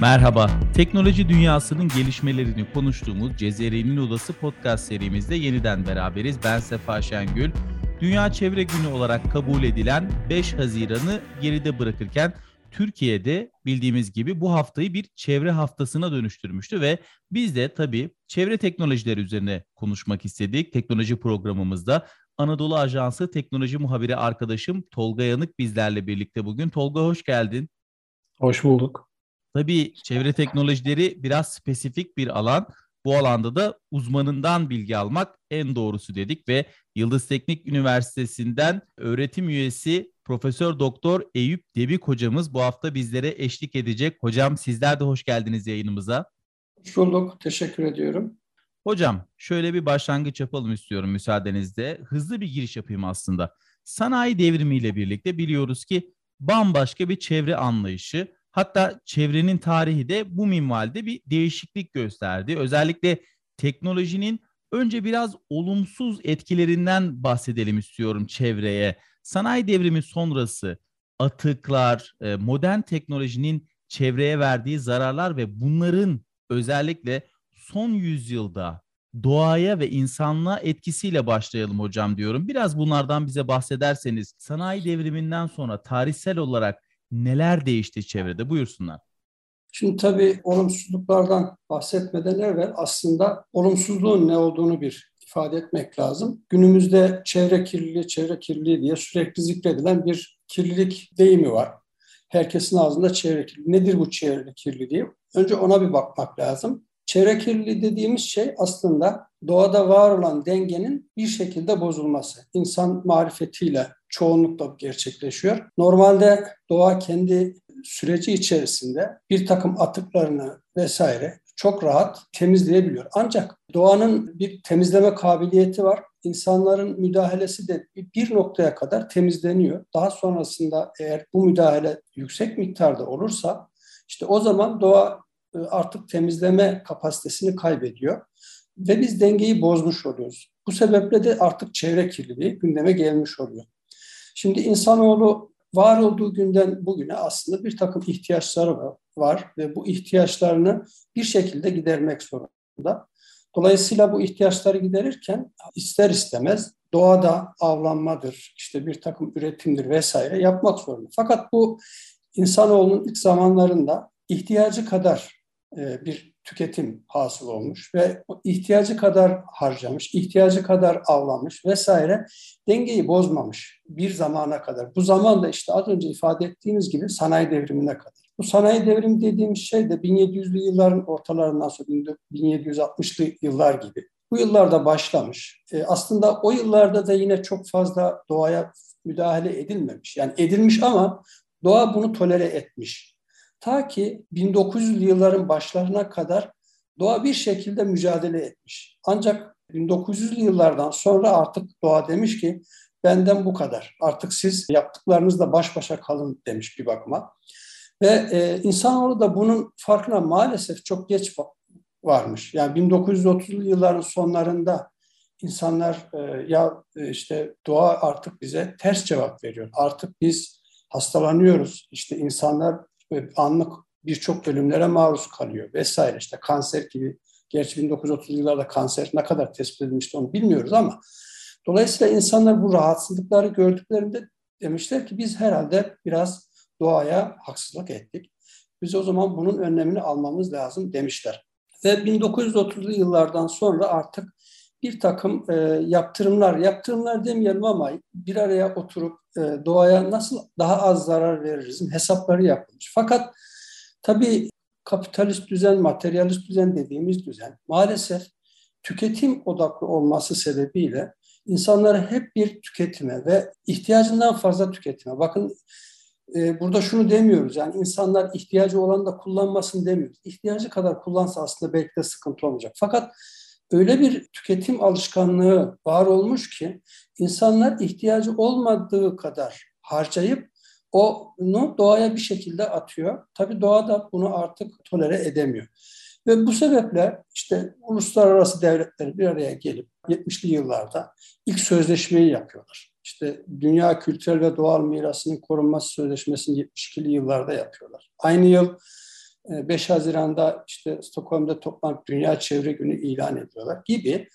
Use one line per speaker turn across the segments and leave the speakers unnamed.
Merhaba, teknoloji dünyasının gelişmelerini konuştuğumuz Cezeri'nin Odası podcast serimizde yeniden beraberiz. Ben Sefa Şengül. Dünya Çevre Günü olarak kabul edilen 5 Haziran'ı geride bırakırken Türkiye'de bildiğimiz gibi bu haftayı bir çevre haftasına dönüştürmüştü ve biz de tabii çevre teknolojileri üzerine konuşmak istedik. Teknoloji programımızda Anadolu Ajansı teknoloji muhabiri arkadaşım Tolga Yanık bizlerle birlikte bugün. Tolga hoş geldin.
Hoş bulduk.
Tabii çevre teknolojileri biraz spesifik bir alan. Bu alanda da uzmanından bilgi almak en doğrusu dedik ve Yıldız Teknik Üniversitesi'nden öğretim üyesi Profesör Doktor Eyüp Debik hocamız bu hafta bizlere eşlik edecek. Hocam sizler de hoş geldiniz yayınımıza.
Hoş bulduk. Teşekkür ediyorum.
Hocam şöyle bir başlangıç yapalım istiyorum müsaadenizle. Hızlı bir giriş yapayım aslında. Sanayi devrimiyle birlikte biliyoruz ki bambaşka bir çevre anlayışı, hatta çevrenin tarihi de bu minvalde bir değişiklik gösterdi. Özellikle teknolojinin önce biraz olumsuz etkilerinden bahsedelim istiyorum çevreye. Sanayi devrimi sonrası atıklar, e, modern teknolojinin çevreye verdiği zararlar ve bunların özellikle son yüzyılda doğaya ve insanlığa etkisiyle başlayalım hocam diyorum. Biraz bunlardan bize bahsederseniz sanayi devriminden sonra tarihsel olarak neler değişti çevrede buyursunlar.
Şimdi tabii olumsuzluklardan bahsetmeden evvel aslında olumsuzluğun ne olduğunu bir ifade etmek lazım. Günümüzde çevre kirliliği, çevre kirliliği diye sürekli zikredilen bir kirlilik deyimi var. Herkesin ağzında çevre kirliliği. Nedir bu çevre kirliliği? Önce ona bir bakmak lazım. Çevre kirliliği dediğimiz şey aslında doğada var olan dengenin bir şekilde bozulması. İnsan marifetiyle çoğunlukla gerçekleşiyor. Normalde doğa kendi süreci içerisinde bir takım atıklarını vesaire çok rahat temizleyebiliyor. Ancak doğanın bir temizleme kabiliyeti var. İnsanların müdahalesi de bir noktaya kadar temizleniyor. Daha sonrasında eğer bu müdahale yüksek miktarda olursa işte o zaman doğa artık temizleme kapasitesini kaybediyor ve biz dengeyi bozmuş oluyoruz. Bu sebeple de artık çevre kirliliği gündeme gelmiş oluyor. Şimdi insanoğlu var olduğu günden bugüne aslında bir takım ihtiyaçları var ve bu ihtiyaçlarını bir şekilde gidermek zorunda. Dolayısıyla bu ihtiyaçları giderirken ister istemez doğada avlanmadır, işte bir takım üretimdir vesaire yapmak zorunda. Fakat bu insanoğlunun ilk zamanlarında ihtiyacı kadar e, bir tüketim hasıl olmuş ve ihtiyacı kadar harcamış, ihtiyacı kadar avlamış vesaire dengeyi bozmamış bir zamana kadar. Bu zaman da işte az önce ifade ettiğimiz gibi sanayi devrimine kadar. Bu sanayi devrimi dediğimiz şey de 1700'lü yılların ortalarından sonra 1760'lı yıllar gibi. Bu yıllarda başlamış. E, aslında o yıllarda da yine çok fazla doğaya müdahale edilmemiş. Yani edilmiş ama doğa bunu tolere etmiş. Ta ki 1900'lü yılların başlarına kadar doğa bir şekilde mücadele etmiş. Ancak 1900'lü yıllardan sonra artık doğa demiş ki benden bu kadar. Artık siz yaptıklarınızla baş başa kalın demiş bir bakıma. Ve e, insanoğlu da bunun farkına maalesef çok geç varmış. Yani 1930'lu yılların sonlarında insanlar e, ya e, işte doğa artık bize ters cevap veriyor. Artık biz hastalanıyoruz. İşte insanlar anlık birçok ölümlere maruz kalıyor vesaire. İşte kanser gibi, gerçi 1930 yıllarda kanser ne kadar tespit edilmişti onu bilmiyoruz ama dolayısıyla insanlar bu rahatsızlıkları gördüklerinde demişler ki biz herhalde biraz doğaya haksızlık ettik. Biz o zaman bunun önlemini almamız lazım demişler. Ve 1930'lu yıllardan sonra artık bir takım e, yaptırımlar, yaptırımlar demeyelim ama bir araya oturup e, doğaya nasıl daha az zarar veririz hesapları yapılmış. Fakat tabii kapitalist düzen, materyalist düzen dediğimiz düzen maalesef tüketim odaklı olması sebebiyle insanları hep bir tüketime ve ihtiyacından fazla tüketime. Bakın e, burada şunu demiyoruz yani insanlar ihtiyacı olan da kullanmasın demiyoruz. İhtiyacı kadar kullansa aslında belki de sıkıntı olmayacak. Fakat öyle bir tüketim alışkanlığı var olmuş ki insanlar ihtiyacı olmadığı kadar harcayıp onu doğaya bir şekilde atıyor. Tabii doğa da bunu artık tolere edemiyor. Ve bu sebeple işte uluslararası devletler bir araya gelip 70'li yıllarda ilk sözleşmeyi yapıyorlar. İşte Dünya Kültürel ve Doğal Mirasının Korunması Sözleşmesi'ni 72'li yıllarda yapıyorlar. Aynı yıl 5 Haziran'da işte Stockholm'da toplanıp Dünya Çevre Günü ilan ediyorlar gibi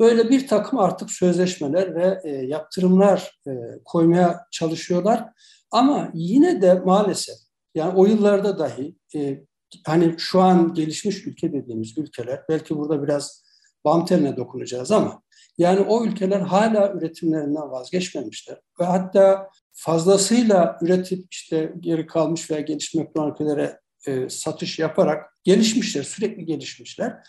böyle bir takım artık sözleşmeler ve e, yaptırımlar e, koymaya çalışıyorlar. Ama yine de maalesef yani o yıllarda dahi e, hani şu an gelişmiş ülke dediğimiz ülkeler belki burada biraz bam teline dokunacağız ama yani o ülkeler hala üretimlerinden vazgeçmemişler. Ve hatta fazlasıyla üretip işte geri kalmış veya gelişmekte olan ülkelere e, satış yaparak gelişmişler, sürekli gelişmişler.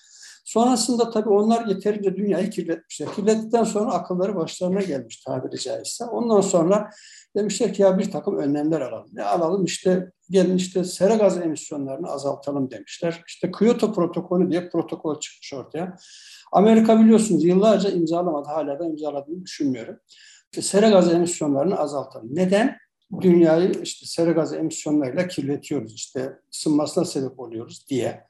Sonrasında tabii onlar yeterince dünyayı kirletmişler. Kirlettikten sonra akılları başlarına gelmiş tabiri caizse. Ondan sonra demişler ki ya bir takım önlemler alalım. Ne alalım işte gelin işte sera gaz emisyonlarını azaltalım demişler. İşte Kyoto protokolü diye protokol çıkmış ortaya. Amerika biliyorsunuz yıllarca imzalamadı. Hala da imzaladığını düşünmüyorum. İşte sera gaz emisyonlarını azaltalım. Neden? Dünyayı işte sera gaz emisyonlarıyla kirletiyoruz. İşte ısınmasına sebep oluyoruz diye.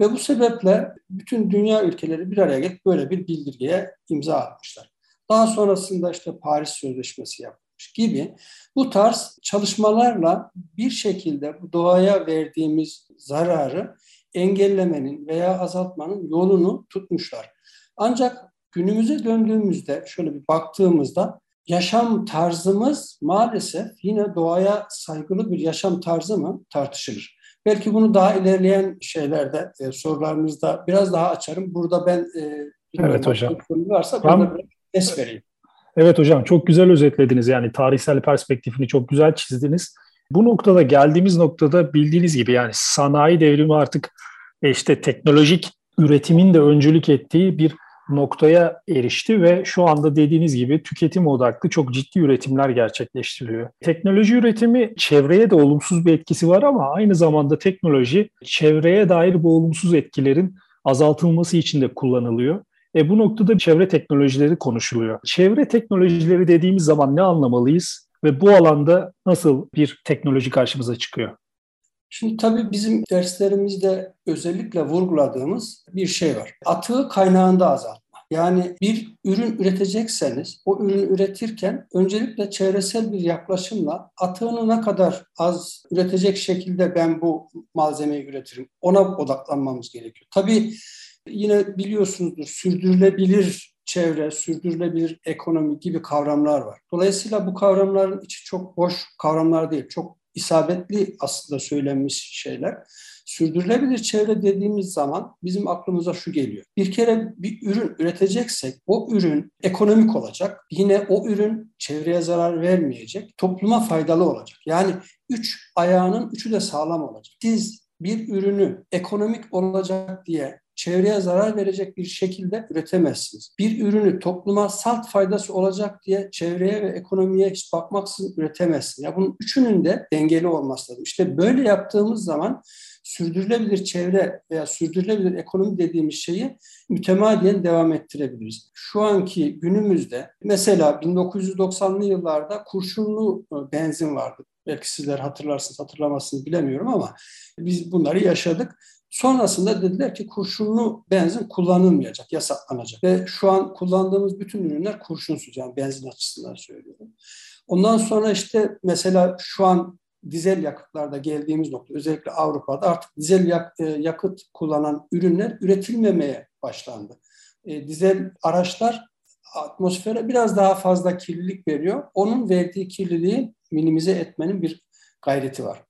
Ve bu sebeple bütün dünya ülkeleri bir araya gelip böyle bir bildirgeye imza atmışlar. Daha sonrasında işte Paris Sözleşmesi yapılmış gibi bu tarz çalışmalarla bir şekilde doğaya verdiğimiz zararı engellemenin veya azaltmanın yolunu tutmuşlar. Ancak günümüze döndüğümüzde şöyle bir baktığımızda yaşam tarzımız maalesef yine doğaya saygılı bir yaşam tarzı mı tartışılır. Belki bunu daha ilerleyen şeylerde, e, sorularınızda biraz daha açarım. Burada ben e,
evet hocam.
varsa ben, es vereyim.
Evet hocam çok güzel özetlediniz. Yani tarihsel perspektifini çok güzel çizdiniz. Bu noktada geldiğimiz noktada bildiğiniz gibi yani sanayi devrimi artık e, işte teknolojik üretimin de öncülük ettiği bir noktaya erişti ve şu anda dediğiniz gibi tüketim odaklı çok ciddi üretimler gerçekleştiriliyor. Teknoloji üretimi çevreye de olumsuz bir etkisi var ama aynı zamanda teknoloji çevreye dair bu olumsuz etkilerin azaltılması için de kullanılıyor. E bu noktada çevre teknolojileri konuşuluyor. Çevre teknolojileri dediğimiz zaman ne anlamalıyız ve bu alanda nasıl bir teknoloji karşımıza çıkıyor?
Şimdi tabii bizim derslerimizde özellikle vurguladığımız bir şey var. Atığı kaynağında azaltma. Yani bir ürün üretecekseniz o ürünü üretirken öncelikle çevresel bir yaklaşımla atığını ne kadar az üretecek şekilde ben bu malzemeyi üretirim ona odaklanmamız gerekiyor. Tabii yine biliyorsunuzdur sürdürülebilir çevre, sürdürülebilir ekonomi gibi kavramlar var. Dolayısıyla bu kavramların içi çok boş kavramlar değil, çok isabetli aslında söylenmiş şeyler. Sürdürülebilir çevre dediğimiz zaman bizim aklımıza şu geliyor. Bir kere bir ürün üreteceksek o ürün ekonomik olacak. Yine o ürün çevreye zarar vermeyecek, topluma faydalı olacak. Yani üç ayağının üçü de sağlam olacak. Siz bir ürünü ekonomik olacak diye çevreye zarar verecek bir şekilde üretemezsiniz. Bir ürünü topluma salt faydası olacak diye çevreye ve ekonomiye hiç bakmaksızın üretemezsiniz. Ya bunun üçünün de dengeli olması lazım. İşte böyle yaptığımız zaman sürdürülebilir çevre veya sürdürülebilir ekonomi dediğimiz şeyi mütemadiyen devam ettirebiliriz. Şu anki günümüzde mesela 1990'lı yıllarda kurşunlu e, benzin vardı. Belki sizler hatırlarsınız hatırlamazsınız bilemiyorum ama biz bunları yaşadık. Sonrasında dediler ki kurşunlu benzin kullanılmayacak, yasaklanacak. Ve şu an kullandığımız bütün ürünler kurşunsuz yani benzin açısından söylüyorum. Ondan sonra işte mesela şu an dizel yakıtlarda geldiğimiz nokta özellikle Avrupa'da artık dizel yak, e, yakıt kullanan ürünler üretilmemeye başlandı. E, dizel araçlar atmosfere biraz daha fazla kirlilik veriyor. Onun verdiği kirliliği minimize etmenin bir gayreti var.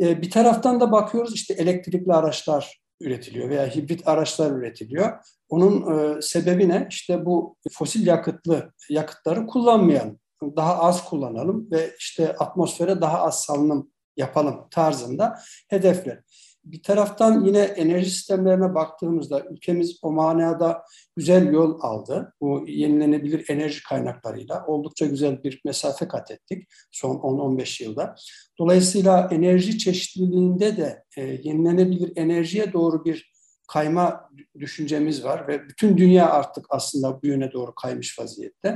E, bir taraftan da bakıyoruz işte elektrikli araçlar üretiliyor veya hibrit araçlar üretiliyor. Onun e, sebebi ne? İşte bu fosil yakıtlı yakıtları kullanmayan, daha az kullanalım ve işte atmosfere daha az salınım yapalım tarzında hedefler. Bir taraftan yine enerji sistemlerine baktığımızda ülkemiz o manada güzel yol aldı. Bu yenilenebilir enerji kaynaklarıyla oldukça güzel bir mesafe kat ettik son 10-15 yılda. Dolayısıyla enerji çeşitliliğinde de e, yenilenebilir enerjiye doğru bir kayma düşüncemiz var ve bütün dünya artık aslında bu yöne doğru kaymış vaziyette.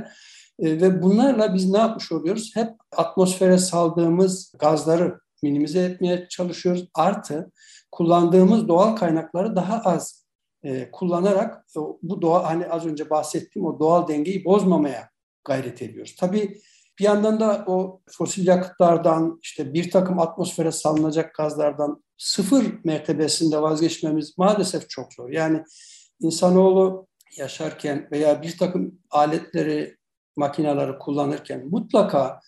E, ve bunlarla biz ne yapmış oluyoruz? Hep atmosfere saldığımız gazları minimize etmeye çalışıyoruz. Artı kullandığımız doğal kaynakları daha az e, kullanarak e, bu doğa hani az önce bahsettiğim o doğal dengeyi bozmamaya gayret ediyoruz. Tabii Bir yandan da o fosil yakıtlardan işte bir takım atmosfere salınacak gazlardan sıfır mertebesinde vazgeçmemiz maalesef çok zor. Yani insanoğlu yaşarken veya bir takım aletleri, makineleri kullanırken mutlaka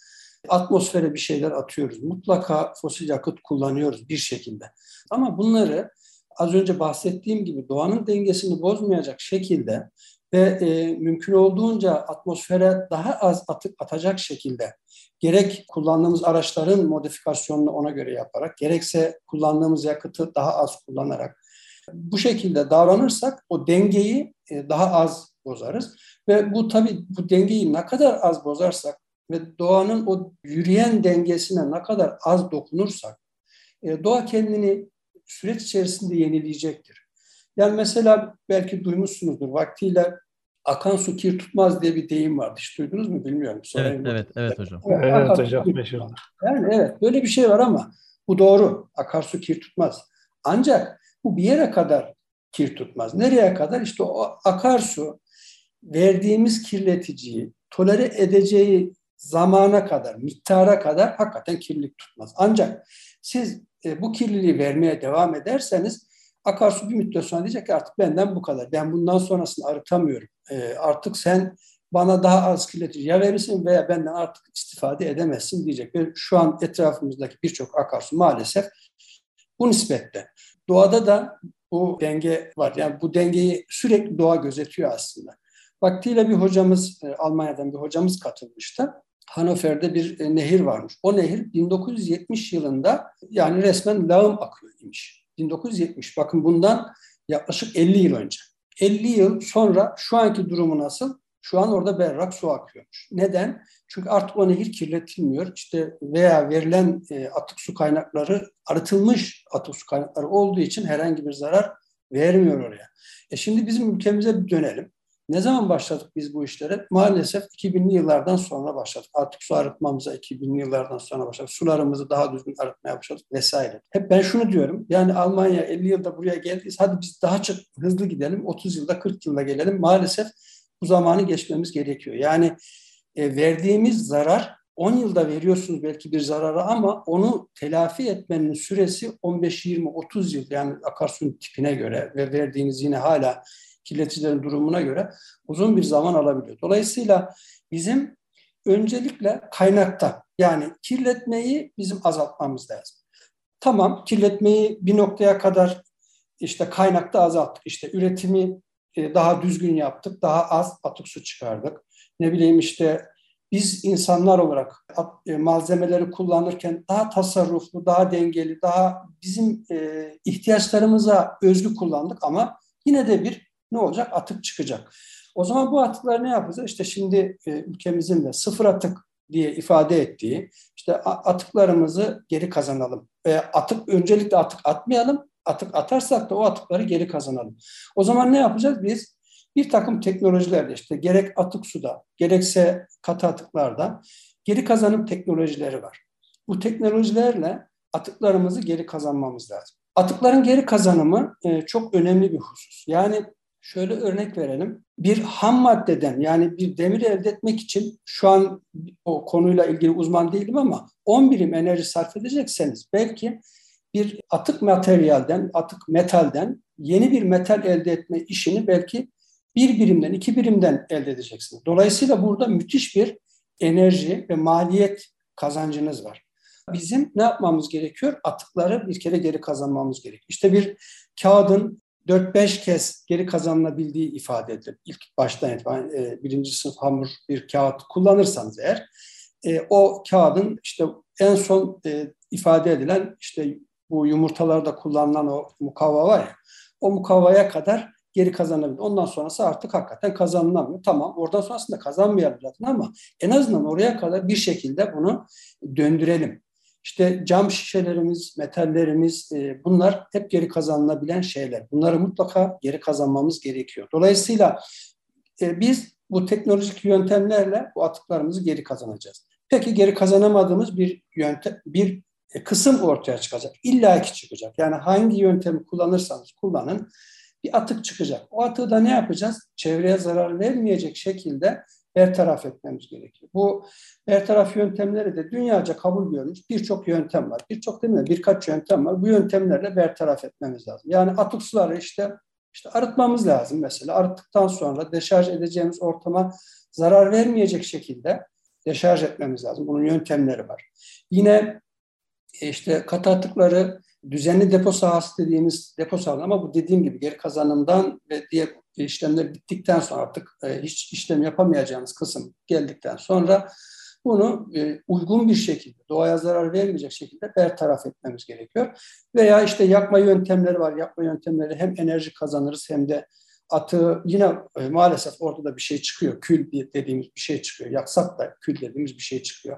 atmosfere bir şeyler atıyoruz. Mutlaka fosil yakıt kullanıyoruz bir şekilde. Ama bunları az önce bahsettiğim gibi doğanın dengesini bozmayacak şekilde ve e, mümkün olduğunca atmosfere daha az atık atacak şekilde gerek kullandığımız araçların modifikasyonunu ona göre yaparak gerekse kullandığımız yakıtı daha az kullanarak bu şekilde davranırsak o dengeyi e, daha az bozarız ve bu tabii bu dengeyi ne kadar az bozarsak ve doğanın o yürüyen dengesine ne kadar az dokunursak e, doğa kendini süreç içerisinde yenileyecektir. Yani mesela belki duymuşsunuzdur vaktiyle akan su kir tutmaz diye bir deyim vardı. Hiç duydunuz mu bilmiyorum.
Sorayım evet, evet, evet hocam.
Evet, evet hocam.
Yani evet böyle bir şey var ama bu doğru. Akarsu kir tutmaz. Ancak bu bir yere kadar kir tutmaz. Nereye kadar? İşte o akarsu verdiğimiz kirleticiyi tolere edeceği zamana kadar, miktara kadar hakikaten kirlilik tutmaz. Ancak siz e, bu kirliliği vermeye devam ederseniz akarsu bir müddet sonra diyecek ki artık benden bu kadar. Ben bundan sonrasını arıtamıyorum. E, artık sen bana daha az kirletici ya verirsin veya benden artık istifade edemezsin diyecek. Ve şu an etrafımızdaki birçok akarsu maalesef bu nispette. Doğada da bu denge var. Yani bu dengeyi sürekli doğa gözetiyor aslında. Vaktiyle bir hocamız, e, Almanya'dan bir hocamız katılmıştı. Hanover'de bir e, nehir varmış. O nehir 1970 yılında yani resmen lağım akıyor imiş. 1970 bakın bundan yaklaşık 50 yıl önce. 50 yıl sonra şu anki durumu nasıl? Şu an orada berrak su akıyormuş. Neden? Çünkü artık o nehir kirletilmiyor. İşte veya verilen e, atık su kaynakları arıtılmış atık su kaynakları olduğu için herhangi bir zarar vermiyor oraya. E şimdi bizim ülkemize bir dönelim. Ne zaman başladık biz bu işlere? Maalesef 2000'li yıllardan sonra başladık. Artık su arıtmamıza 2000'li yıllardan sonra başladık. Sularımızı daha düzgün arıtmaya başladık vesaire. Hep ben şunu diyorum. Yani Almanya 50 yılda buraya geldiyiz. Hadi biz daha çok hızlı gidelim. 30 yılda 40 yılda gelelim. Maalesef bu zamanı geçmemiz gerekiyor. Yani e, verdiğimiz zarar 10 yılda veriyorsunuz belki bir zararı ama onu telafi etmenin süresi 15, 20, 30 yıl yani akarsuyun tipine göre ve verdiğiniz yine hala kirleticilerin durumuna göre uzun bir zaman alabiliyor. Dolayısıyla bizim öncelikle kaynakta yani kirletmeyi bizim azaltmamız lazım. Tamam kirletmeyi bir noktaya kadar işte kaynakta azalttık. İşte üretimi e, daha düzgün yaptık. Daha az atık su çıkardık. Ne bileyim işte biz insanlar olarak e, malzemeleri kullanırken daha tasarruflu, daha dengeli, daha bizim e, ihtiyaçlarımıza özgü kullandık ama yine de bir ne olacak? Atık çıkacak. O zaman bu atıkları ne yapacağız? İşte şimdi e, ülkemizin de sıfır atık diye ifade ettiği işte atıklarımızı geri kazanalım. E, atık öncelikle atık atmayalım. Atık atarsak da o atıkları geri kazanalım. O zaman ne yapacağız? Biz bir takım teknolojilerle işte gerek atık suda gerekse katı atıklarda geri kazanım teknolojileri var. Bu teknolojilerle atıklarımızı geri kazanmamız lazım. Atıkların geri kazanımı e, çok önemli bir husus. Yani Şöyle örnek verelim. Bir ham maddeden yani bir demir elde etmek için şu an o konuyla ilgili uzman değilim ama 10 birim enerji sarf edecekseniz belki bir atık materyalden, atık metalden yeni bir metal elde etme işini belki bir birimden, iki birimden elde edeceksiniz. Dolayısıyla burada müthiş bir enerji ve maliyet kazancınız var. Bizim ne yapmamız gerekiyor? Atıkları bir kere geri kazanmamız gerekiyor. İşte bir kağıdın 4-5 kez geri kazanılabildiği ifade edilir. İlk baştan itibaren e, birinci sınıf hamur bir kağıt kullanırsanız eğer e, o kağıdın işte en son e, ifade edilen işte bu yumurtalarda kullanılan o mukavva var ya o mukavvaya kadar geri kazanabilir. Ondan sonrası artık hakikaten kazanılamıyor. Tamam oradan sonrasında kazanmayalım zaten ama en azından oraya kadar bir şekilde bunu döndürelim. İşte cam şişelerimiz, metallerimiz e, bunlar hep geri kazanılabilen şeyler. Bunları mutlaka geri kazanmamız gerekiyor. Dolayısıyla e, biz bu teknolojik yöntemlerle bu atıklarımızı geri kazanacağız. Peki geri kazanamadığımız bir yöntem, bir e, kısım ortaya çıkacak. İlla ki çıkacak. Yani hangi yöntemi kullanırsanız kullanın bir atık çıkacak. O atığı da ne yapacağız? Çevreye zarar vermeyecek şekilde bertaraf etmemiz gerekiyor. Bu bertaraf yöntemleri de dünyaca kabul görmüş birçok yöntem var. Birçok değil mi? Birkaç yöntem var. Bu yöntemlerle bertaraf etmemiz lazım. Yani atık suları işte işte arıtmamız lazım mesela. Arıttıktan sonra deşarj edeceğimiz ortama zarar vermeyecek şekilde deşarj etmemiz lazım. Bunun yöntemleri var. Yine işte katı atıkları düzenli depo sahası dediğimiz depo sahası ama bu dediğim gibi geri kazanımdan ve diğer işlemler bittikten sonra artık e, hiç işlem yapamayacağımız kısım geldikten sonra bunu e, uygun bir şekilde, doğaya zarar vermeyecek şekilde bertaraf etmemiz gerekiyor. Veya işte yakma yöntemleri var. Yakma yöntemleri hem enerji kazanırız hem de atığı yine e, maalesef orada da bir şey çıkıyor. Kül dediğimiz bir şey çıkıyor. Yaksak da kül dediğimiz bir şey çıkıyor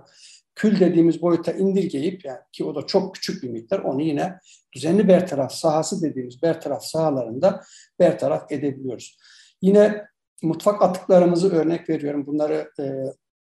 kül dediğimiz boyuta indirgeyip yani ki o da çok küçük bir miktar onu yine düzenli bertaraf sahası dediğimiz bertaraf sahalarında bertaraf edebiliyoruz. Yine mutfak atıklarımızı örnek veriyorum. Bunları e,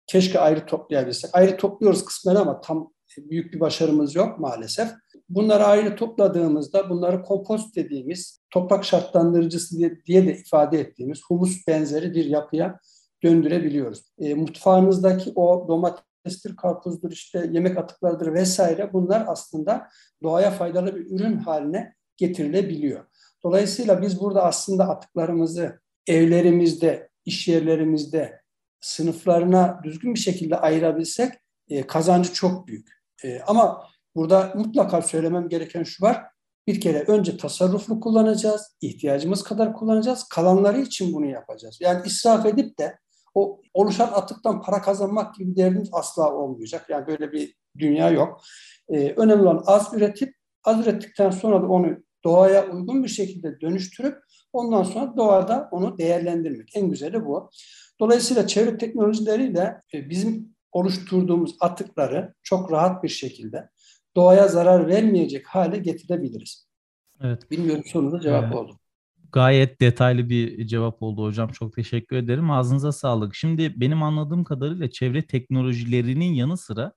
keşke ayrı toplayabilsek. Ayrı topluyoruz kısmen ama tam büyük bir başarımız yok maalesef. Bunları ayrı topladığımızda bunları kompost dediğimiz toprak şartlandırıcısı diye, diye de ifade ettiğimiz humus benzeri bir yapıya döndürebiliyoruz. E, mutfağınızdaki o domates domatestir, karpuzdur, işte yemek atıklarıdır vesaire bunlar aslında doğaya faydalı bir ürün haline getirilebiliyor. Dolayısıyla biz burada aslında atıklarımızı evlerimizde, iş yerlerimizde sınıflarına düzgün bir şekilde ayırabilsek e, kazancı çok büyük. E, ama burada mutlaka söylemem gereken şu var. Bir kere önce tasarruflu kullanacağız, ihtiyacımız kadar kullanacağız, kalanları için bunu yapacağız. Yani israf edip de o oluşan atıktan para kazanmak gibi bir derdimiz asla olmayacak. Yani böyle bir dünya yok. Ee, önemli olan az üretip, az ürettikten sonra da onu doğaya uygun bir şekilde dönüştürüp ondan sonra doğada onu değerlendirmek. En güzeli bu. Dolayısıyla çevre teknolojileriyle e, bizim oluşturduğumuz atıkları çok rahat bir şekilde doğaya zarar vermeyecek hale getirebiliriz. Evet. Bilmiyorum sonunda cevap evet. oldu.
Gayet detaylı bir cevap oldu hocam. Çok teşekkür ederim. Ağzınıza sağlık. Şimdi benim anladığım kadarıyla çevre teknolojilerinin yanı sıra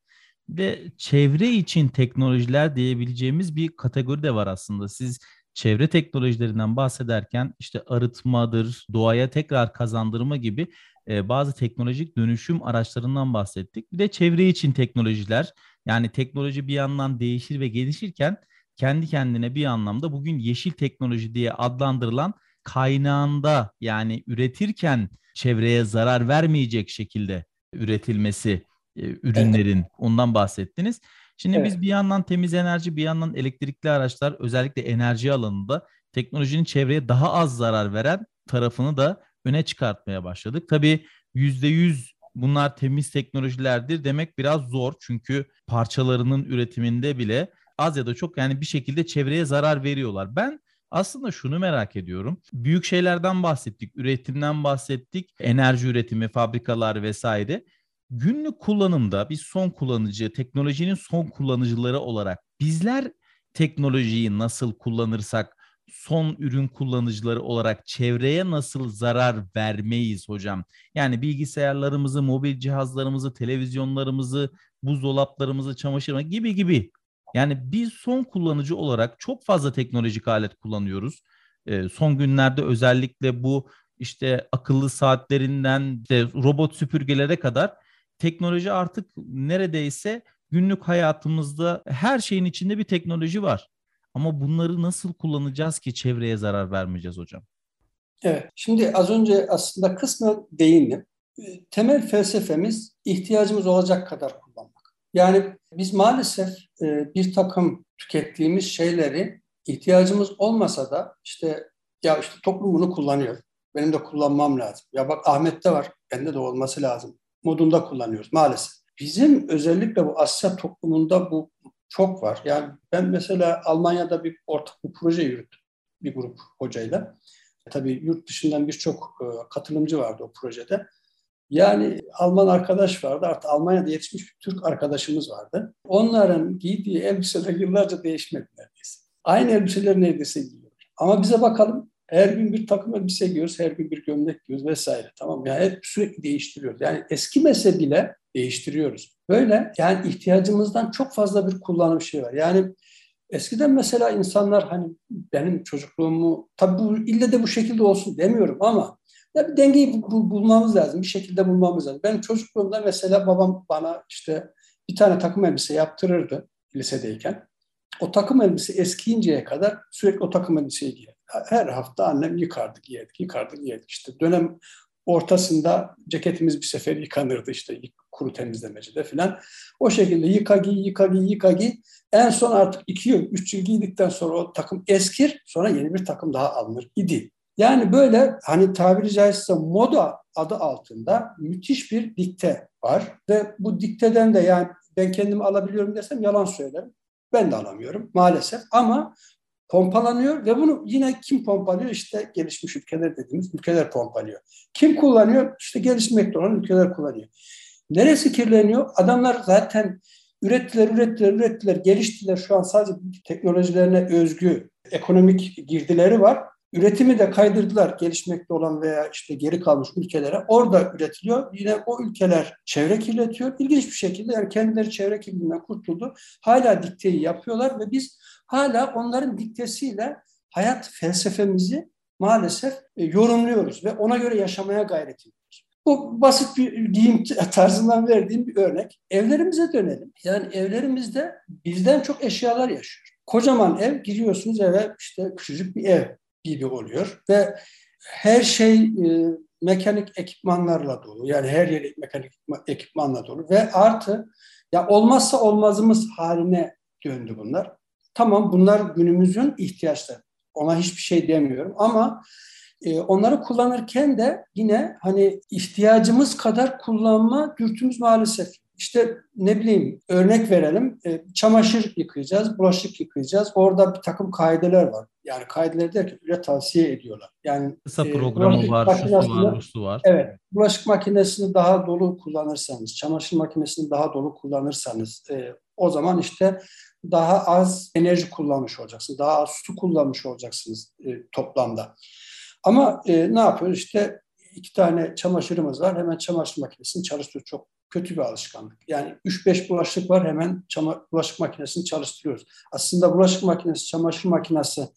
ve çevre için teknolojiler diyebileceğimiz bir kategori de var aslında. Siz çevre teknolojilerinden bahsederken işte arıtmadır, doğaya tekrar kazandırma gibi e, bazı teknolojik dönüşüm araçlarından bahsettik. Bir de çevre için teknolojiler yani teknoloji bir yandan değişir ve gelişirken kendi kendine bir anlamda bugün yeşil teknoloji diye adlandırılan kaynağında yani üretirken çevreye zarar vermeyecek şekilde üretilmesi e, ürünlerin evet. ondan bahsettiniz. Şimdi evet. biz bir yandan temiz enerji bir yandan elektrikli araçlar özellikle enerji alanında teknolojinin çevreye daha az zarar veren tarafını da öne çıkartmaya başladık. Tabii yüzde yüz bunlar temiz teknolojilerdir demek biraz zor çünkü parçalarının üretiminde bile az ya da çok yani bir şekilde çevreye zarar veriyorlar. Ben aslında şunu merak ediyorum. Büyük şeylerden bahsettik, üretimden bahsettik, enerji üretimi, fabrikalar vesaire. Günlük kullanımda bir son kullanıcı, teknolojinin son kullanıcıları olarak bizler teknolojiyi nasıl kullanırsak son ürün kullanıcıları olarak çevreye nasıl zarar vermeyiz hocam? Yani bilgisayarlarımızı, mobil cihazlarımızı, televizyonlarımızı, buzdolaplarımızı, çamaşır gibi gibi yani biz son kullanıcı olarak çok fazla teknolojik alet kullanıyoruz. E, son günlerde özellikle bu işte akıllı saatlerinden işte robot süpürgelere kadar teknoloji artık neredeyse günlük hayatımızda her şeyin içinde bir teknoloji var. Ama bunları nasıl kullanacağız ki çevreye zarar vermeyeceğiz hocam?
Evet, şimdi az önce aslında kısmen değindim. Temel felsefemiz ihtiyacımız olacak kadar. Yani biz maalesef e, bir takım tükettiğimiz şeyleri ihtiyacımız olmasa da işte ya işte toplum bunu kullanıyor. Benim de kullanmam lazım. Ya bak Ahmet'te var. Bende de olması lazım. Modunda kullanıyoruz maalesef. Bizim özellikle bu Asya toplumunda bu çok var. Yani ben mesela Almanya'da bir ortak bir proje yürüttüm. Bir grup hocayla. Tabii yurt dışından birçok e, katılımcı vardı o projede. Yani Alman arkadaş vardı. Artık Almanya'da yetişmiş bir Türk arkadaşımız vardı. Onların giydiği elbiseler yıllarca değişmedi neredeyse. Aynı elbiseler neredeyse giyiyor. Ama bize bakalım her gün bir takım elbise giyiyoruz, her gün bir gömlek giyiyoruz vesaire. Tamam yani hep sürekli değiştiriyoruz. Yani eski mese bile değiştiriyoruz. Böyle yani ihtiyacımızdan çok fazla bir kullanım şey var. Yani eskiden mesela insanlar hani benim çocukluğumu tabii bu ille de bu şekilde olsun demiyorum ama Ya bir dengeyi bu, bulmamız lazım. Bir şekilde bulmamız lazım. Ben çocukluğumda mesela babam bana işte bir tane takım elbise yaptırırdı lisedeyken. O takım elbise eskiyinceye kadar sürekli o takım elbiseyi giyer. Her hafta annem yıkardı, giyerdik, yıkardı, giyerdik. İşte dönem ortasında ceketimiz bir sefer yıkanırdı işte kuru temizlemecide filan. O şekilde yıka giy, yıka giy, yıka giy. En son artık iki yıl, üç yıl giydikten sonra o takım eskir, sonra yeni bir takım daha alınır idi. Yani böyle hani tabiri caizse moda adı altında müthiş bir dikte var ve bu dikteden de yani ben kendimi alabiliyorum desem yalan söylerim. Ben de alamıyorum maalesef ama pompalanıyor ve bunu yine kim pompalıyor? İşte gelişmiş ülkeler dediğimiz ülkeler pompalıyor. Kim kullanıyor? İşte gelişmekte olan ülkeler kullanıyor. Neresi kirleniyor? Adamlar zaten ürettiler, ürettiler, ürettiler, geliştiler. Şu an sadece teknolojilerine özgü ekonomik girdileri var. Üretimi de kaydırdılar gelişmekte olan veya işte geri kalmış ülkelere. Orada üretiliyor. Yine o ülkeler çevre kirletiyor. İlginç bir şekilde yani kendileri çevre kirliliğinden kurtuldu. Hala dikteyi yapıyorlar ve biz hala onların diktesiyle hayat felsefemizi maalesef e, yorumluyoruz ve ona göre yaşamaya gayret ediyoruz. Bu basit bir giyim tarzından verdiğim bir örnek. Evlerimize dönelim. Yani evlerimizde bizden çok eşyalar yaşıyor. Kocaman ev, giriyorsunuz eve işte küçücük bir ev gibi oluyor ve her şey e, mekanik ekipmanlarla dolu. Yani her yer mekanik ekipmanla dolu ve artı ya olmazsa olmazımız haline döndü bunlar. Tamam bunlar günümüzün ihtiyaçları. Ona hiçbir şey demiyorum ama e, onları kullanırken de yine hani ihtiyacımız kadar kullanma dürtümüz maalesef. İşte ne bileyim örnek verelim e, çamaşır yıkayacağız, bulaşık yıkayacağız. Orada bir takım kaideler var. Yani kaideler derken öyle tavsiye ediyorlar. Yani
kısa e, programı e, var, şusu var, şusu var.
Evet. Bulaşık makinesini daha dolu kullanırsanız, çamaşır makinesini daha dolu kullanırsanız e, o zaman işte daha az enerji kullanmış olacaksınız. Daha az su kullanmış olacaksınız e, toplamda. Ama e, ne yapıyoruz? İşte iki tane çamaşırımız var. Hemen çamaşır makinesini çalıştırıyoruz. Çok kötü bir alışkanlık. Yani 3-5 bulaşık var hemen çama, bulaşık makinesini çalıştırıyoruz. Aslında bulaşık makinesi, çamaşır makinesi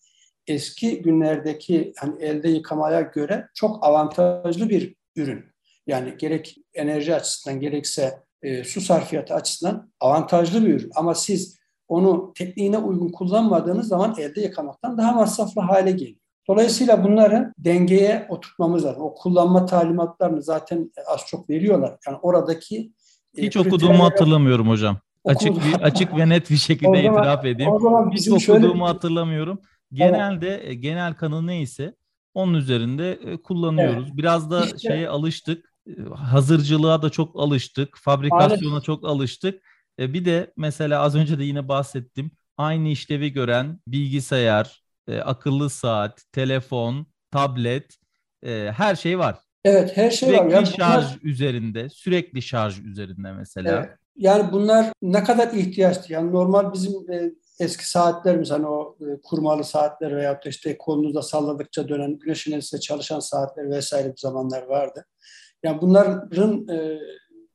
eski günlerdeki hani elde yıkamaya göre çok avantajlı bir ürün. Yani gerek enerji açısından gerekse e, su sarfiyatı açısından avantajlı bir ürün. Ama siz onu tekniğine uygun kullanmadığınız zaman elde yıkamaktan daha masraflı hale geliyor. Dolayısıyla bunları dengeye oturtmamız lazım. O kullanma talimatlarını zaten az çok veriyorlar. Yani oradaki
e, hiç okuduğumu hatırlamıyorum hocam. Açık bir, açık ve net bir şekilde zaman, itiraf edeyim. O zaman hiç okuduğumu şöyle... hatırlamıyorum. Genelde tamam. E, genel kanı neyse onun üzerinde e, kullanıyoruz. Evet. Biraz da işte, şeye alıştık. Hazırcılığa da çok alıştık. Fabrikasyona Aynen. çok alıştık. Bir de mesela az önce de yine bahsettim. Aynı işlevi gören bilgisayar, e, akıllı saat, telefon, tablet, e, her şey var.
Evet, her şey
sürekli
var.
Yani şarj bunlar... üzerinde, sürekli şarj üzerinde mesela. Evet.
Yani bunlar ne kadar ihtiyaçtı? Yani normal bizim e, eski saatlerimiz hani o e, kurmalı saatler veya da işte kolunuzda salladıkça dönen güneş enerjisiyle çalışan saatler vesaire bir zamanlar vardı. Yani bunların e,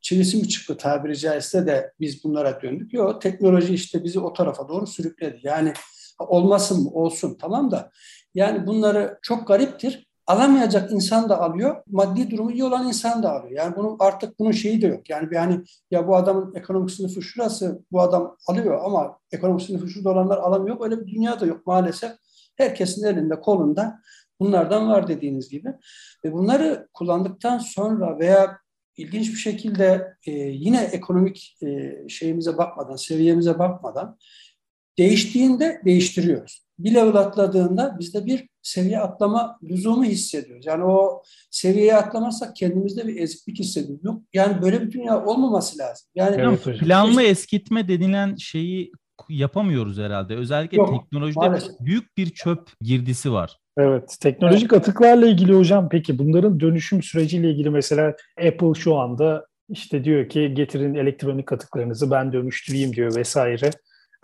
çivisi mi çıktı tabiri caizse de biz bunlara döndük. Yok teknoloji işte bizi o tarafa doğru sürükledi. Yani olmasın? Olsun tamam da. Yani bunları çok gariptir. Alamayacak insan da alıyor, maddi durumu iyi olan insan da alıyor. Yani bunun artık bunun şeyi de yok. Yani yani ya bu adamın ekonomik sınıfı şurası, bu adam alıyor ama ekonomik sınıfı şurada olanlar alamıyor. Öyle bir dünya da yok maalesef. Herkesin elinde, kolunda bunlardan var dediğiniz gibi. Ve bunları kullandıktan sonra veya ilginç bir şekilde e, yine ekonomik e, şeyimize bakmadan, seviyemize bakmadan değiştiğinde değiştiriyoruz. Bir level atladığında bizde bir seviye atlama lüzumu hissediyoruz. Yani o seviyeye atlamazsak kendimizde bir eziklik hissediyoruz. Yok, yani böyle bir dünya olmaması lazım. Yani
evet, planlı eskitme denilen şeyi yapamıyoruz herhalde. Özellikle Yok, teknolojide maalesef. büyük bir çöp girdisi var.
Evet, teknolojik evet. atıklarla ilgili hocam peki bunların dönüşüm süreciyle ilgili mesela Apple şu anda işte diyor ki getirin elektronik atıklarınızı ben dönüştüreyim diyor vesaire.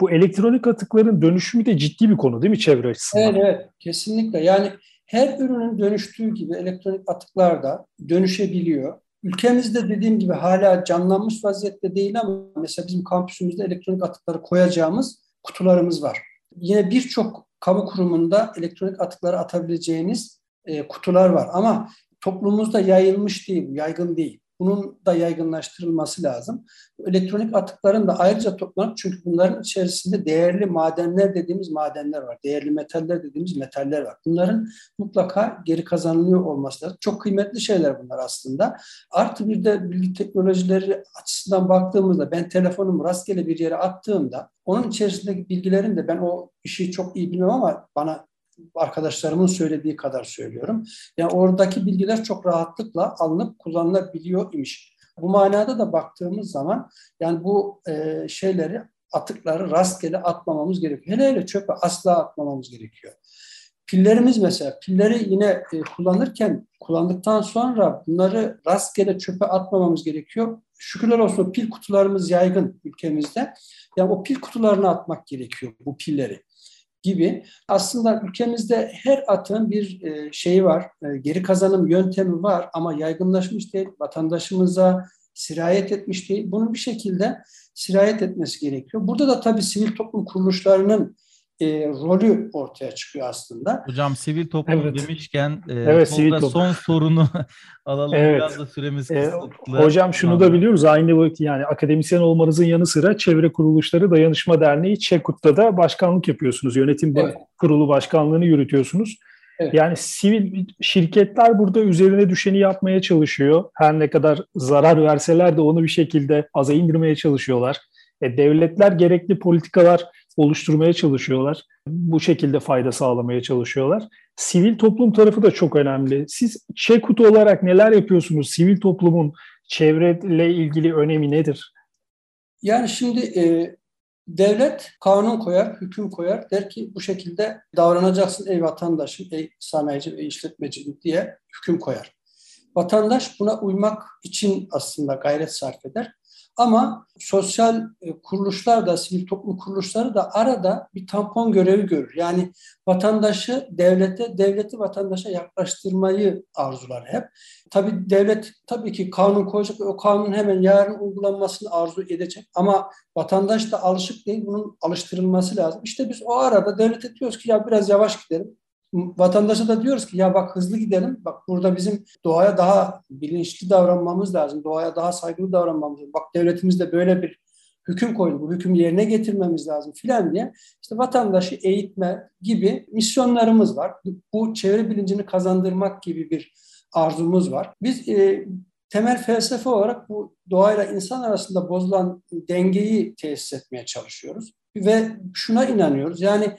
Bu elektronik atıkların dönüşümü de ciddi bir konu değil mi çevre açısından?
Evet, evet kesinlikle. Yani her ürünün dönüştüğü gibi elektronik atıklar da dönüşebiliyor. Ülkemizde dediğim gibi hala canlanmış vaziyette değil ama mesela bizim kampüsümüzde elektronik atıkları koyacağımız kutularımız var. Yine birçok kamu kurumunda elektronik atıkları atabileceğiniz e, kutular var ama toplumumuzda yayılmış değil, yaygın değil. Bunun da yaygınlaştırılması lazım. Elektronik atıkların da ayrıca toplanıp çünkü bunların içerisinde değerli madenler dediğimiz madenler var. Değerli metaller dediğimiz metaller var. Bunların mutlaka geri kazanılıyor olması lazım. Çok kıymetli şeyler bunlar aslında. Artı bir de bilgi teknolojileri açısından baktığımızda ben telefonumu rastgele bir yere attığımda onun içerisindeki bilgilerin de ben o işi çok iyi bilmem ama bana arkadaşlarımın söylediği kadar söylüyorum. Yani oradaki bilgiler çok rahatlıkla alınıp kullanılabiliyor imiş. Bu manada da baktığımız zaman yani bu e, şeyleri atıkları rastgele atmamamız gerekiyor. Hele hele çöpe asla atmamamız gerekiyor. Pillerimiz mesela, pilleri yine e, kullanırken, kullandıktan sonra bunları rastgele çöpe atmamamız gerekiyor. Şükürler olsun pil kutularımız yaygın ülkemizde. Yani o pil kutularına atmak gerekiyor bu pilleri gibi. Aslında ülkemizde her atın bir e, şeyi var, e, geri kazanım yöntemi var ama yaygınlaşmış değil, vatandaşımıza sirayet etmiş değil. Bunu bir şekilde sirayet etmesi gerekiyor. Burada da tabii sivil toplum kuruluşlarının e, rolü ortaya çıkıyor aslında.
Hocam sivil toplum evet. demişken e,
evet, sivil toplum.
son sorunu alalım. Evet. Biraz da süremiz e,
kısıtlı. E, hocam şunu da biliyoruz. Aynı vakit yani akademisyen olmanızın yanı sıra Çevre Kuruluşları Dayanışma Derneği ÇEKUT'ta da başkanlık yapıyorsunuz. Yönetim evet. kurulu başkanlığını yürütüyorsunuz. Evet. Yani sivil şirketler burada üzerine düşeni yapmaya çalışıyor. Her ne kadar zarar verseler de onu bir şekilde aza indirmeye çalışıyorlar. E, devletler gerekli politikalar oluşturmaya çalışıyorlar. Bu şekilde fayda sağlamaya çalışıyorlar. Sivil toplum tarafı da çok önemli. Siz ÇEKUT olarak neler yapıyorsunuz? Sivil toplumun çevreyle ilgili önemi nedir?
Yani şimdi e, devlet kanun koyar, hüküm koyar. Der ki bu şekilde davranacaksın ey vatandaşım, ey sanayici, ey işletmeci diye hüküm koyar. Vatandaş buna uymak için aslında gayret sarf eder. Ama sosyal e, kuruluşlar da, sivil toplum kuruluşları da arada bir tampon görevi görür. Yani vatandaşı devlete, devleti vatandaşa yaklaştırmayı arzular hep. Tabii devlet tabii ki kanun koyacak ve o kanun hemen yarın uygulanmasını arzu edecek. Ama vatandaş da alışık değil, bunun alıştırılması lazım. İşte biz o arada devlete diyoruz ki ya biraz yavaş gidelim vatandaşa da diyoruz ki ya bak hızlı gidelim. Bak burada bizim doğaya daha bilinçli davranmamız lazım. Doğaya daha saygılı davranmamız lazım. Bak devletimizde böyle bir hüküm koydu. Bu hüküm yerine getirmemiz lazım filan diye. İşte vatandaşı eğitme gibi misyonlarımız var. Bu çevre bilincini kazandırmak gibi bir arzumuz var. Biz e, temel felsefe olarak bu doğayla insan arasında bozulan dengeyi tesis etmeye çalışıyoruz. Ve şuna inanıyoruz. Yani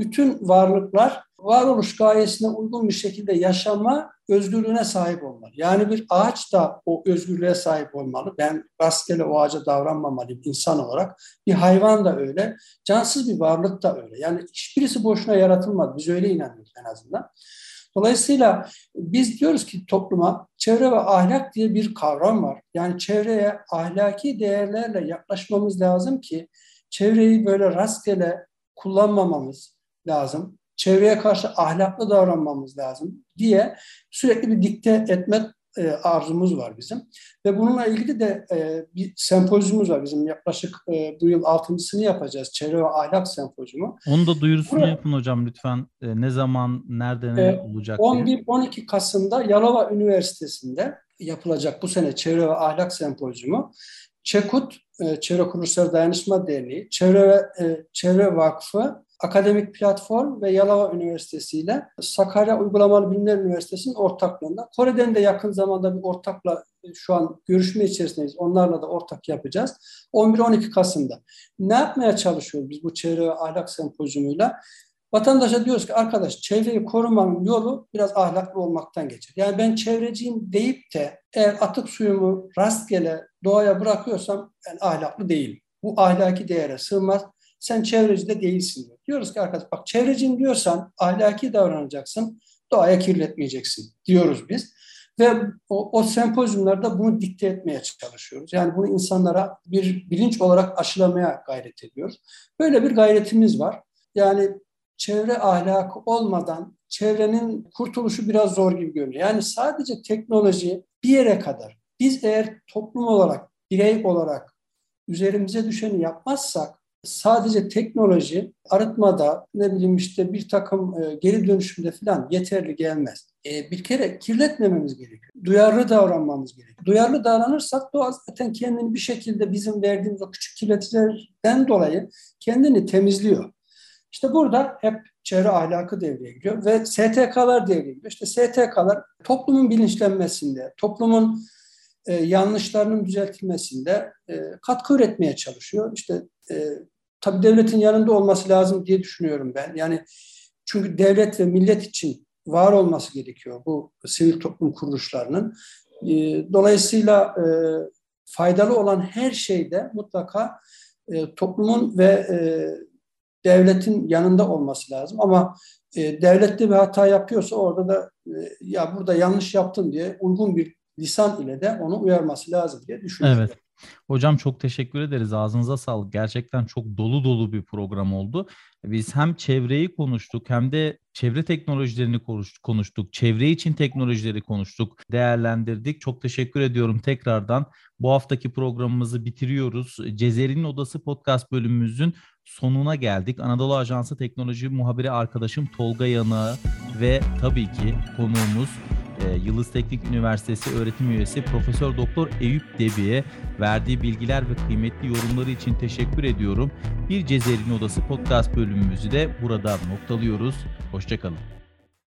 bütün varlıklar varoluş gayesine uygun bir şekilde yaşama özgürlüğüne sahip olmalı. Yani bir ağaç da o özgürlüğe sahip olmalı. Ben rastgele o ağaca davranmamalıyım insan olarak. Bir hayvan da öyle. Cansız bir varlık da öyle. Yani hiçbirisi boşuna yaratılmadı. Biz öyle inanıyoruz en azından. Dolayısıyla biz diyoruz ki topluma çevre ve ahlak diye bir kavram var. Yani çevreye ahlaki değerlerle yaklaşmamız lazım ki çevreyi böyle rastgele kullanmamamız lazım çevreye karşı ahlaklı davranmamız lazım diye sürekli bir dikte etme e, arzumuz var bizim. Ve bununla ilgili de e, bir sempozyumumuz var bizim yaklaşık e, bu yıl altıncısını yapacağız. Çevre ve ahlak sempozyumu.
Onu da duyurusunu Burada, yapın hocam lütfen. E, ne zaman, nerede ne e, olacak
11-12 Kasım'da Yalova Üniversitesi'nde yapılacak bu sene Çevre ve Ahlak Sempozyumu. ÇEKUT, e, Çevre Kuruluşları Dayanışma Derneği, Çevre ve e, Çevre Vakfı Akademik Platform ve Yalova Üniversitesi ile Sakarya Uygulamalı Bilimler Üniversitesi'nin ortaklığında. Kore'den de yakın zamanda bir ortakla şu an görüşme içerisindeyiz. Onlarla da ortak yapacağız. 11-12 Kasım'da. Ne yapmaya çalışıyoruz biz bu çevre ve ahlak sempozyumuyla? Vatandaşa diyoruz ki arkadaş çevreyi korumanın yolu biraz ahlaklı olmaktan geçer. Yani ben çevreciyim deyip de eğer atık suyumu rastgele doğaya bırakıyorsam ben ahlaklı değilim. Bu ahlaki değere sığmaz. Sen çevreci de değilsin diyor. Diyoruz ki arkadaş bak çevrecin diyorsan ahlaki davranacaksın, doğaya kirletmeyeceksin diyoruz biz. Ve o, o sempozyumlarda bunu dikte etmeye çalışıyoruz. Yani bunu insanlara bir bilinç olarak aşılamaya gayret ediyoruz. Böyle bir gayretimiz var. Yani çevre ahlakı olmadan çevrenin kurtuluşu biraz zor gibi görünüyor. Yani sadece teknoloji bir yere kadar. Biz eğer toplum olarak, birey olarak üzerimize düşeni yapmazsak sadece teknoloji arıtmada ne bileyim işte bir takım e, geri dönüşümde falan yeterli gelmez. E, bir kere kirletmememiz gerekiyor. Duyarlı davranmamız gerekiyor. Duyarlı davranırsak doğa zaten kendini bir şekilde bizim verdiğimiz o küçük kirleticilerden dolayı kendini temizliyor. İşte burada hep çevre ahlakı devreye giriyor ve STK'lar devreye giriyor. İşte STK'lar toplumun bilinçlenmesinde, toplumun e, yanlışlarının düzeltilmesinde e, katkı üretmeye çalışıyor. İşte e, tabii devletin yanında olması lazım diye düşünüyorum ben. Yani çünkü devlet ve millet için var olması gerekiyor bu sivil toplum kuruluşlarının. E, dolayısıyla e, faydalı olan her şeyde mutlaka e, toplumun ve e, devletin yanında olması lazım. Ama e, devlette bir hata yapıyorsa orada da e, ya burada yanlış yaptın diye uygun bir lisan ile de onu uyarması lazım diye düşünüyorum.
Evet. Hocam çok teşekkür ederiz. Ağzınıza sağlık. Gerçekten çok dolu dolu bir program oldu. Biz hem çevreyi konuştuk hem de çevre teknolojilerini konuştuk. Çevre için teknolojileri konuştuk, değerlendirdik. Çok teşekkür ediyorum tekrardan. Bu haftaki programımızı bitiriyoruz. Cezeri'nin Odası podcast bölümümüzün sonuna geldik. Anadolu Ajansı Teknoloji muhabiri arkadaşım Tolga Yanığı ve tabii ki konuğumuz e, Yıldız Teknik Üniversitesi öğretim üyesi Profesör Doktor Eyüp Debi'ye verdiği bilgiler ve kıymetli yorumları için teşekkür ediyorum. Bir Cezeri'nin Odası podcast bölümümüzü de burada noktalıyoruz. Hoşçakalın.